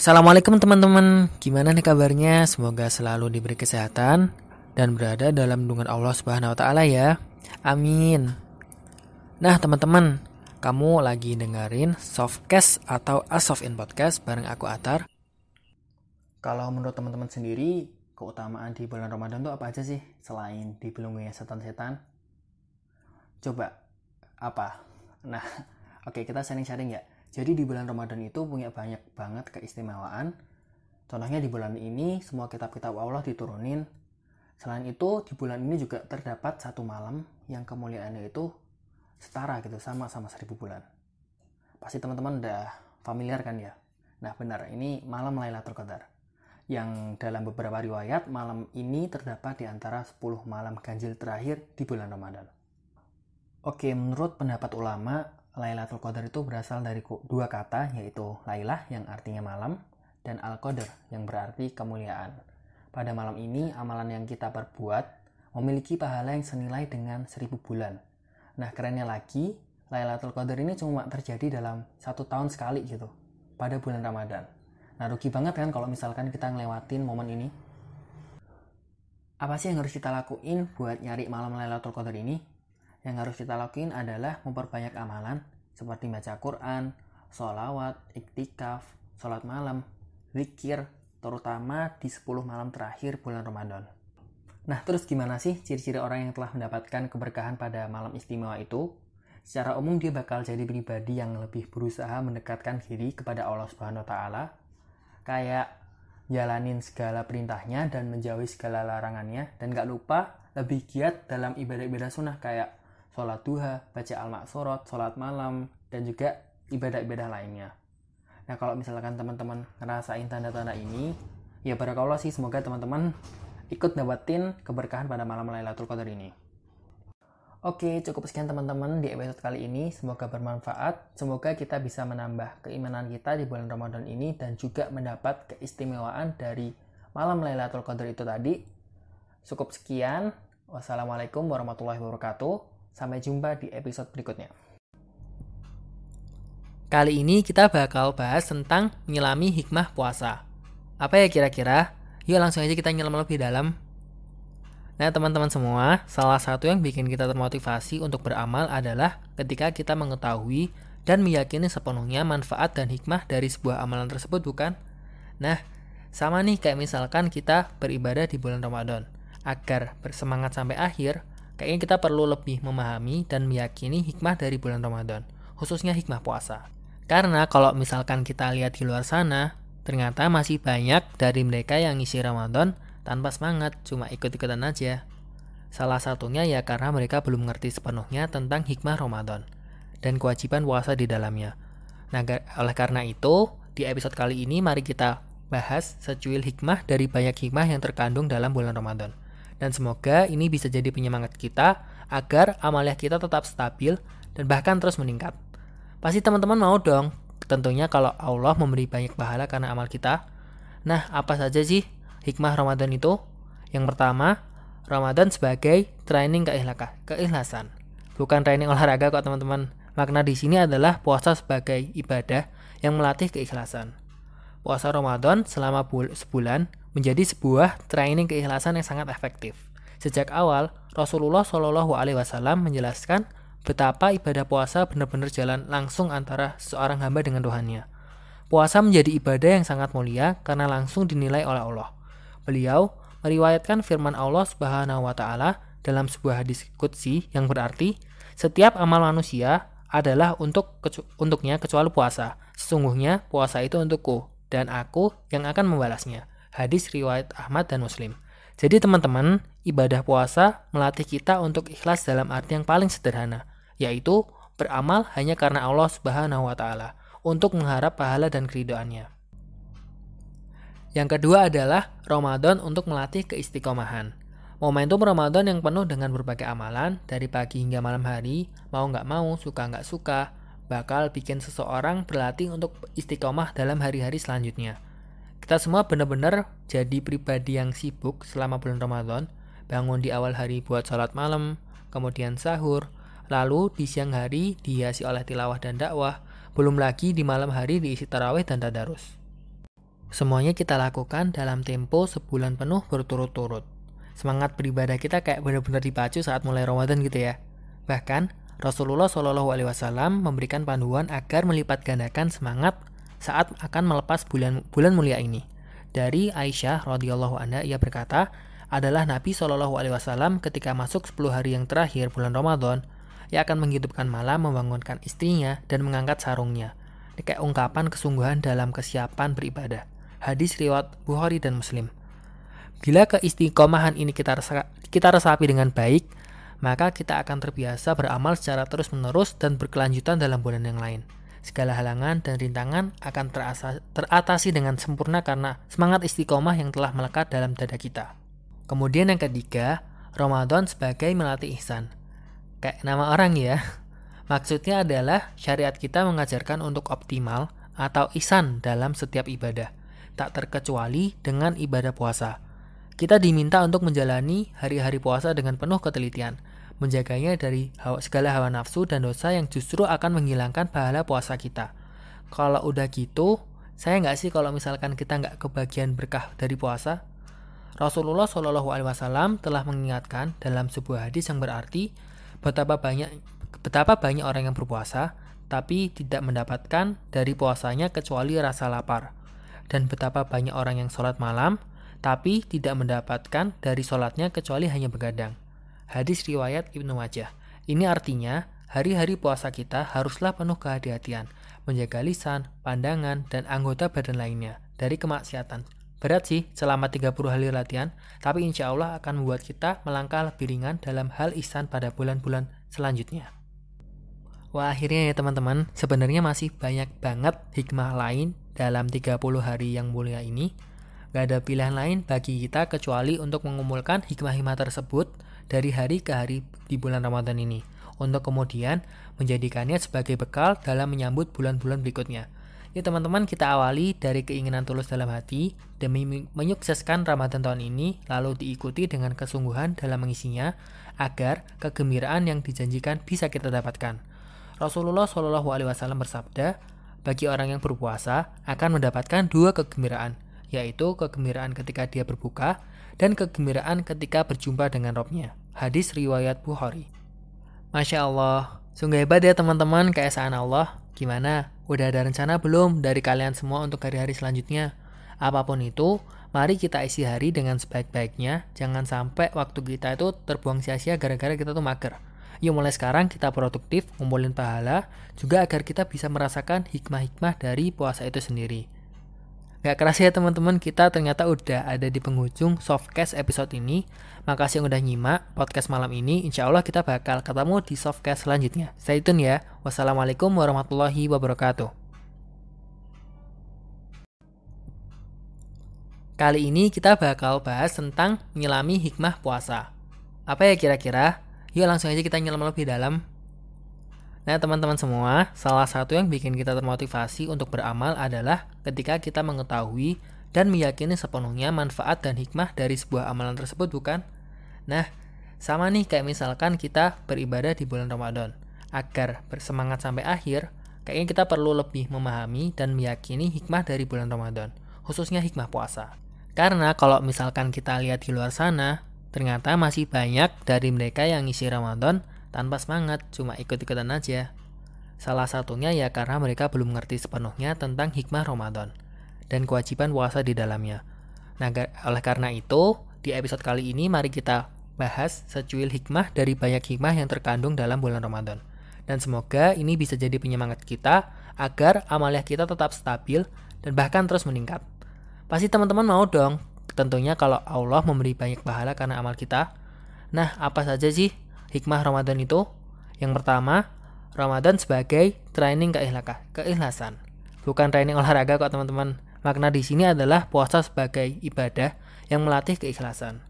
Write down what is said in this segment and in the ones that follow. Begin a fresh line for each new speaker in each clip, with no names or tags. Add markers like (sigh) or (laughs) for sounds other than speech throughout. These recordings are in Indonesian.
Assalamualaikum teman-teman, gimana nih kabarnya? Semoga selalu diberi kesehatan dan berada dalam lindungan Allah Subhanahu wa taala ya. Amin. Nah, teman-teman, kamu lagi dengerin Softcast atau Asof in Podcast bareng aku Atar. Kalau menurut teman-teman sendiri, keutamaan di bulan Ramadan tuh apa aja sih selain dibelenggu setan-setan? Coba apa? Nah, (laughs) oke kita sharing-sharing ya jadi di bulan Ramadan itu punya banyak banget keistimewaan. Contohnya di bulan ini semua kitab-kitab Allah diturunin. Selain itu di bulan ini juga terdapat satu malam yang kemuliaannya itu setara gitu sama sama seribu bulan. Pasti teman-teman udah familiar kan ya? Nah benar, ini malam Lailatul Qadar. Yang dalam beberapa riwayat malam ini terdapat di antara 10 malam ganjil terakhir di bulan Ramadan. Oke, menurut pendapat ulama, Lailatul Qadar itu berasal dari dua kata yaitu Lailah yang artinya malam dan Al-Qadar yang berarti kemuliaan. Pada malam ini amalan yang kita perbuat memiliki pahala yang senilai dengan seribu bulan. Nah kerennya lagi, Lailatul Qadar ini cuma terjadi dalam satu tahun sekali gitu, pada bulan Ramadan. Nah rugi banget kan kalau misalkan kita ngelewatin momen ini. Apa sih yang harus kita lakuin buat nyari malam Lailatul Qadar ini? Yang harus kita lakuin adalah memperbanyak amalan seperti baca Quran, sholawat, iktikaf, sholat malam, zikir, terutama di 10 malam terakhir bulan Ramadan. Nah, terus gimana sih ciri-ciri orang yang telah mendapatkan keberkahan pada malam istimewa itu? Secara umum dia bakal jadi pribadi yang lebih berusaha mendekatkan diri kepada Allah Subhanahu wa taala. Kayak jalanin segala perintahnya dan menjauhi segala larangannya dan gak lupa lebih giat dalam ibadah-ibadah sunnah kayak sholat duha, baca al-maksurot, sholat malam, dan juga ibadah-ibadah lainnya. Nah kalau misalkan teman-teman ngerasain tanda-tanda ini, ya barakallah sih semoga teman-teman ikut dapetin keberkahan pada malam Lailatul Qadar ini. Oke, cukup sekian teman-teman di episode kali ini. Semoga bermanfaat. Semoga kita bisa menambah keimanan kita di bulan Ramadan ini dan juga mendapat keistimewaan dari malam Lailatul Qadar itu tadi. Cukup sekian. Wassalamualaikum warahmatullahi wabarakatuh. Sampai jumpa di episode berikutnya. Kali ini kita bakal bahas tentang menyelami hikmah puasa. Apa ya kira-kira? Yuk langsung aja kita nyelam lebih dalam. Nah teman-teman semua, salah satu yang bikin kita termotivasi untuk beramal adalah ketika kita mengetahui dan meyakini sepenuhnya manfaat dan hikmah dari sebuah amalan tersebut bukan? Nah, sama nih kayak misalkan kita beribadah di bulan Ramadan. Agar bersemangat sampai akhir, Kayaknya kita perlu lebih memahami dan meyakini hikmah dari bulan Ramadan, khususnya hikmah puasa. Karena kalau misalkan kita lihat di luar sana, ternyata masih banyak dari mereka yang ngisi Ramadan tanpa semangat, cuma ikut-ikutan aja. Salah satunya ya karena mereka belum mengerti sepenuhnya tentang hikmah Ramadan dan kewajiban puasa di dalamnya. Nah, oleh karena itu, di episode kali ini mari kita bahas secuil hikmah dari banyak hikmah yang terkandung dalam bulan Ramadan. Dan semoga ini bisa jadi penyemangat kita agar amalia kita tetap stabil dan bahkan terus meningkat. Pasti teman-teman mau dong, tentunya kalau Allah memberi banyak pahala karena amal kita. Nah, apa saja sih hikmah Ramadan itu? Yang pertama, Ramadan sebagai training keikhlasan. Bukan training olahraga kok teman-teman. Makna di sini adalah puasa sebagai ibadah yang melatih keikhlasan. Puasa Ramadan selama sebulan menjadi sebuah training keikhlasan yang sangat efektif. Sejak awal, Rasulullah Shallallahu Alaihi Wasallam menjelaskan betapa ibadah puasa benar-benar jalan langsung antara seorang hamba dengan Tuhannya. Puasa menjadi ibadah yang sangat mulia karena langsung dinilai oleh Allah. Beliau meriwayatkan firman Allah Subhanahu wa taala dalam sebuah hadis qudsi yang berarti setiap amal manusia adalah untuk kecu untuknya kecuali puasa. Sesungguhnya puasa itu untukku dan aku yang akan membalasnya. Hadis riwayat Ahmad dan Muslim. Jadi teman-teman, ibadah puasa melatih kita untuk ikhlas dalam arti yang paling sederhana, yaitu beramal hanya karena Allah Subhanahu wa taala untuk mengharap pahala dan keridoannya. Yang kedua adalah Ramadan untuk melatih keistiqomahan. Momentum Ramadan yang penuh dengan berbagai amalan, dari pagi hingga malam hari, mau nggak mau, suka nggak suka, bakal bikin seseorang berlatih untuk istiqomah dalam hari-hari selanjutnya. Kita semua benar-benar jadi pribadi yang sibuk selama bulan Ramadan, bangun di awal hari buat sholat malam, kemudian sahur, lalu di siang hari dihiasi oleh tilawah dan dakwah, belum lagi di malam hari diisi tarawih dan tadarus. Semuanya kita lakukan dalam tempo sebulan penuh berturut-turut. Semangat beribadah kita kayak benar-benar dipacu saat mulai Ramadan gitu ya. Bahkan Rasulullah Shallallahu Alaihi Wasallam memberikan panduan agar melipat gandakan semangat saat akan melepas bulan bulan mulia ini. Dari Aisyah radhiyallahu anha ia berkata, adalah Nabi Shallallahu alaihi wasallam ketika masuk 10 hari yang terakhir bulan Ramadan, ia akan menghidupkan malam membangunkan istrinya dan mengangkat sarungnya. Ini kayak ungkapan kesungguhan dalam kesiapan beribadah. Hadis riwayat Bukhari dan Muslim. Bila keistiqomahan ini kita resa, kita resapi dengan baik, maka kita akan terbiasa beramal secara terus-menerus dan berkelanjutan dalam bulan yang lain. Segala halangan dan rintangan akan terasa, teratasi dengan sempurna karena semangat istiqomah yang telah melekat dalam dada kita. Kemudian yang ketiga, Ramadan sebagai melatih ihsan. Kayak nama orang ya. (laughs) Maksudnya adalah syariat kita mengajarkan untuk optimal atau ihsan dalam setiap ibadah, tak terkecuali dengan ibadah puasa. Kita diminta untuk menjalani hari-hari puasa dengan penuh ketelitian, menjaganya dari hawa, segala hawa nafsu dan dosa yang justru akan menghilangkan pahala puasa kita. Kalau udah gitu, saya nggak sih kalau misalkan kita nggak kebagian berkah dari puasa? Rasulullah Shallallahu Alaihi Wasallam telah mengingatkan dalam sebuah hadis yang berarti betapa banyak betapa banyak orang yang berpuasa tapi tidak mendapatkan dari puasanya kecuali rasa lapar dan betapa banyak orang yang sholat malam tapi tidak mendapatkan dari sholatnya kecuali hanya begadang. Hadis riwayat Ibnu Majah. Ini artinya, hari-hari puasa kita haruslah penuh kehati-hatian, menjaga lisan, pandangan, dan anggota badan lainnya dari kemaksiatan. Berat sih selama 30 hari latihan, tapi insya Allah akan membuat kita melangkah lebih ringan dalam hal ihsan pada bulan-bulan selanjutnya. Wah akhirnya ya teman-teman, sebenarnya masih banyak banget hikmah lain dalam 30 hari yang mulia ini. Gak ada pilihan lain bagi kita kecuali untuk mengumpulkan hikmah-hikmah tersebut dari hari ke hari di bulan Ramadan ini untuk kemudian menjadikannya sebagai bekal dalam menyambut bulan-bulan berikutnya. Ya teman-teman kita awali dari keinginan tulus dalam hati demi menyukseskan Ramadan tahun ini lalu diikuti dengan kesungguhan dalam mengisinya agar kegembiraan yang dijanjikan bisa kita dapatkan. Rasulullah Shallallahu Alaihi Wasallam bersabda, bagi orang yang berpuasa akan mendapatkan dua kegembiraan, yaitu kegembiraan ketika dia berbuka dan kegembiraan ketika berjumpa dengan Robnya. Hadis riwayat Bukhari. Masya Allah, sungguh hebat ya teman-teman keesaan Allah. Gimana? Udah ada rencana belum dari kalian semua untuk hari-hari selanjutnya? Apa pun itu, mari kita isi hari dengan sebaik-baiknya. Jangan sampai waktu kita itu terbuang sia-sia gara-gara kita tuh mager. Yuk mulai sekarang kita produktif, ngumpulin pahala, juga agar kita bisa merasakan hikmah-hikmah dari puasa itu sendiri. Gak keras ya teman-teman, kita ternyata udah ada di penghujung softcast episode ini. Makasih yang udah nyimak podcast malam ini. Insya Allah kita bakal ketemu di softcast selanjutnya. Stay tune ya. Wassalamualaikum warahmatullahi wabarakatuh. Kali ini kita bakal bahas tentang menyelami hikmah puasa. Apa ya kira-kira? Yuk langsung aja kita nyelam lebih dalam. Nah, teman-teman semua, salah satu yang bikin kita termotivasi untuk beramal adalah ketika kita mengetahui dan meyakini sepenuhnya manfaat dan hikmah dari sebuah amalan tersebut, bukan? Nah, sama nih kayak misalkan kita beribadah di bulan Ramadan. Agar bersemangat sampai akhir, kayaknya kita perlu lebih memahami dan meyakini hikmah dari bulan Ramadan, khususnya hikmah puasa. Karena kalau misalkan kita lihat di luar sana, ternyata masih banyak dari mereka yang ngisi Ramadan tanpa semangat, cuma ikut-ikutan aja. Salah satunya ya karena mereka belum mengerti sepenuhnya tentang hikmah Ramadan dan kewajiban puasa di dalamnya. Nah, oleh karena itu, di episode kali ini mari kita bahas secuil hikmah dari banyak hikmah yang terkandung dalam bulan Ramadan. Dan semoga ini bisa jadi penyemangat kita agar amalia kita tetap stabil dan bahkan terus meningkat. Pasti teman-teman mau dong, tentunya kalau Allah memberi banyak pahala karena amal kita. Nah, apa saja sih hikmah Ramadan itu? Yang pertama, Ramadan sebagai training keikhlasan. Bukan training olahraga kok teman-teman. Makna di sini adalah puasa sebagai ibadah yang melatih keikhlasan.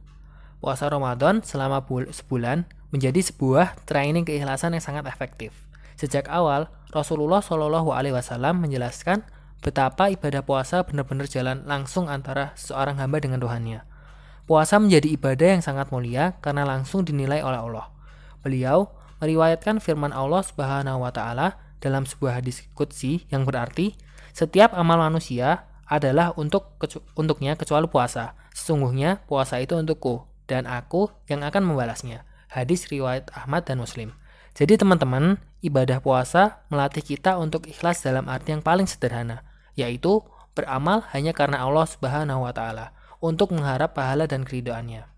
Puasa Ramadan selama sebulan menjadi sebuah training keikhlasan yang sangat efektif. Sejak awal, Rasulullah Shallallahu Alaihi Wasallam menjelaskan betapa ibadah puasa benar-benar jalan langsung antara seorang hamba dengan Tuhannya. Puasa menjadi ibadah yang sangat mulia karena langsung dinilai oleh Allah. Beliau meriwayatkan firman Allah Subhanahu wa taala dalam sebuah hadis qudsi yang berarti setiap amal manusia adalah untuk untuknya kecuali puasa. Sesungguhnya puasa itu untukku dan aku yang akan membalasnya. Hadis riwayat Ahmad dan Muslim. Jadi teman-teman, ibadah puasa melatih kita untuk ikhlas dalam arti yang paling sederhana, yaitu beramal hanya karena Allah Subhanahu wa taala untuk mengharap pahala dan keridoannya.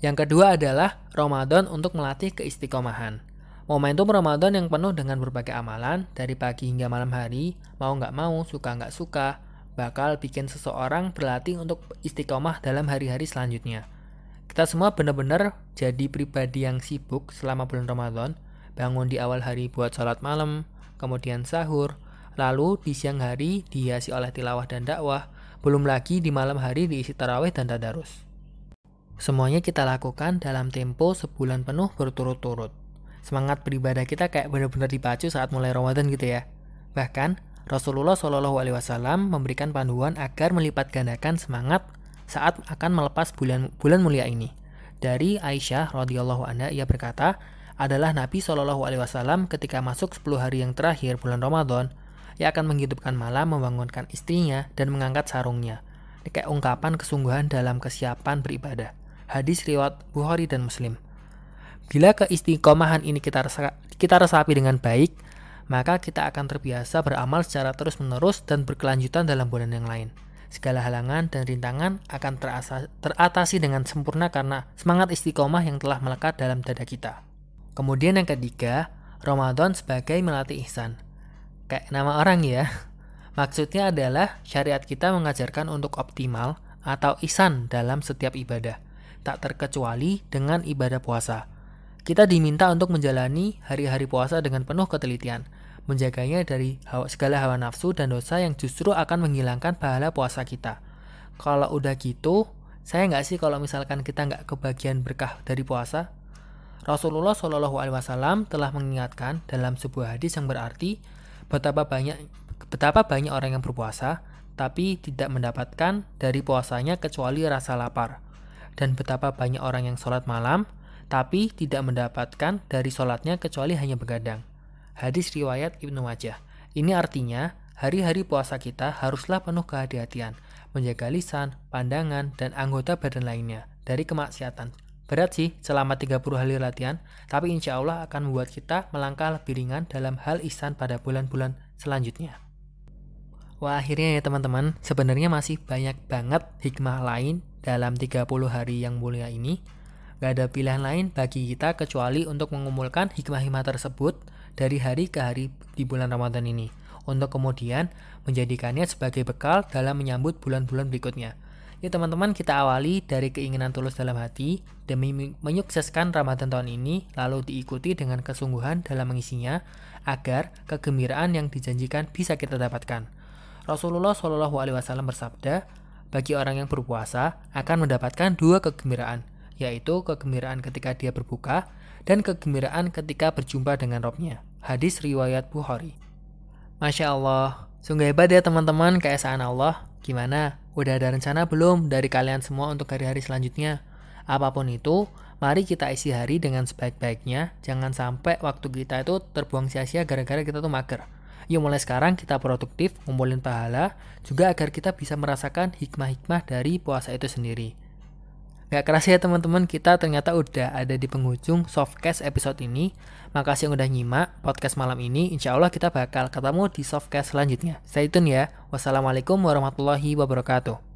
Yang kedua adalah Ramadan untuk melatih keistiqomahan. Momentum Ramadan yang penuh dengan berbagai amalan, dari pagi hingga malam hari, mau nggak mau, suka nggak suka, bakal bikin seseorang berlatih untuk istiqomah dalam hari-hari selanjutnya. Kita semua benar-benar jadi pribadi yang sibuk selama bulan Ramadan, bangun di awal hari buat sholat malam, kemudian sahur, lalu di siang hari dihiasi oleh tilawah dan dakwah, belum lagi di malam hari diisi tarawih dan tadarus. Semuanya kita lakukan dalam tempo sebulan penuh berturut-turut. Semangat beribadah kita kayak benar-benar dipacu saat mulai Ramadan gitu ya. Bahkan Rasulullah Shallallahu Alaihi Wasallam memberikan panduan agar melipat gandakan semangat saat akan melepas bulan bulan mulia ini. Dari Aisyah radhiyallahu anha ia berkata, adalah Nabi Shallallahu alaihi wasallam ketika masuk 10 hari yang terakhir bulan Ramadan, ia akan menghidupkan malam membangunkan istrinya dan mengangkat sarungnya. Ini kayak ungkapan kesungguhan dalam kesiapan beribadah. Hadis riwayat Bukhari dan Muslim. Bila keistiqomahan ini kita resa, kita resapi dengan baik, maka kita akan terbiasa beramal secara terus-menerus dan berkelanjutan dalam bulan yang lain. Segala halangan dan rintangan akan terasa, teratasi dengan sempurna karena semangat istiqomah yang telah melekat dalam dada kita. Kemudian yang ketiga, Ramadan sebagai melatih ihsan. Kayak nama orang ya. (laughs) Maksudnya adalah syariat kita mengajarkan untuk optimal atau ihsan dalam setiap ibadah, tak terkecuali dengan ibadah puasa. Kita diminta untuk menjalani hari-hari puasa dengan penuh ketelitian, menjaganya dari segala hawa nafsu dan dosa yang justru akan menghilangkan pahala puasa kita. Kalau udah gitu, saya nggak sih kalau misalkan kita nggak kebagian berkah dari puasa? Rasulullah Shallallahu Alaihi Wasallam telah mengingatkan dalam sebuah hadis yang berarti betapa banyak betapa banyak orang yang berpuasa tapi tidak mendapatkan dari puasanya kecuali rasa lapar dan betapa banyak orang yang sholat malam tapi tidak mendapatkan dari sholatnya kecuali hanya begadang. Hadis riwayat Ibnu Majah. Ini artinya, hari-hari puasa kita haruslah penuh kehati-hatian, menjaga lisan, pandangan, dan anggota badan lainnya dari kemaksiatan. Berat sih selama 30 hari latihan, tapi insya Allah akan membuat kita melangkah lebih ringan dalam hal ihsan pada bulan-bulan selanjutnya. Wah akhirnya ya teman-teman, sebenarnya masih banyak banget hikmah lain dalam 30 hari yang mulia ini. Gak ada pilihan lain bagi kita kecuali untuk mengumpulkan hikmah-hikmah tersebut dari hari ke hari di bulan Ramadan ini, untuk kemudian menjadikannya sebagai bekal dalam menyambut bulan-bulan berikutnya. Ya teman-teman kita awali dari keinginan tulus dalam hati demi menyukseskan Ramadan tahun ini lalu diikuti dengan kesungguhan dalam mengisinya agar kegembiraan yang dijanjikan bisa kita dapatkan. Rasulullah Shallallahu Alaihi Wasallam bersabda, bagi orang yang berpuasa akan mendapatkan dua kegembiraan, yaitu kegembiraan ketika dia berbuka dan kegembiraan ketika berjumpa dengan Robnya. Hadis riwayat Bukhari. Masya Allah, sungguh hebat ya teman-teman keesaan Allah. Gimana? Udah ada rencana belum dari kalian semua untuk hari-hari selanjutnya? Apa pun itu, mari kita isi hari dengan sebaik-baiknya. Jangan sampai waktu kita itu terbuang sia-sia gara-gara kita tuh mager. Yuk mulai sekarang kita produktif, ngumpulin pahala, juga agar kita bisa merasakan hikmah-hikmah dari puasa itu sendiri. Gak keras ya teman-teman, kita ternyata udah ada di penghujung softcast episode ini. Makasih yang udah nyimak podcast malam ini. Insya Allah kita bakal ketemu di softcast selanjutnya. Stay tune ya. Wassalamualaikum warahmatullahi wabarakatuh.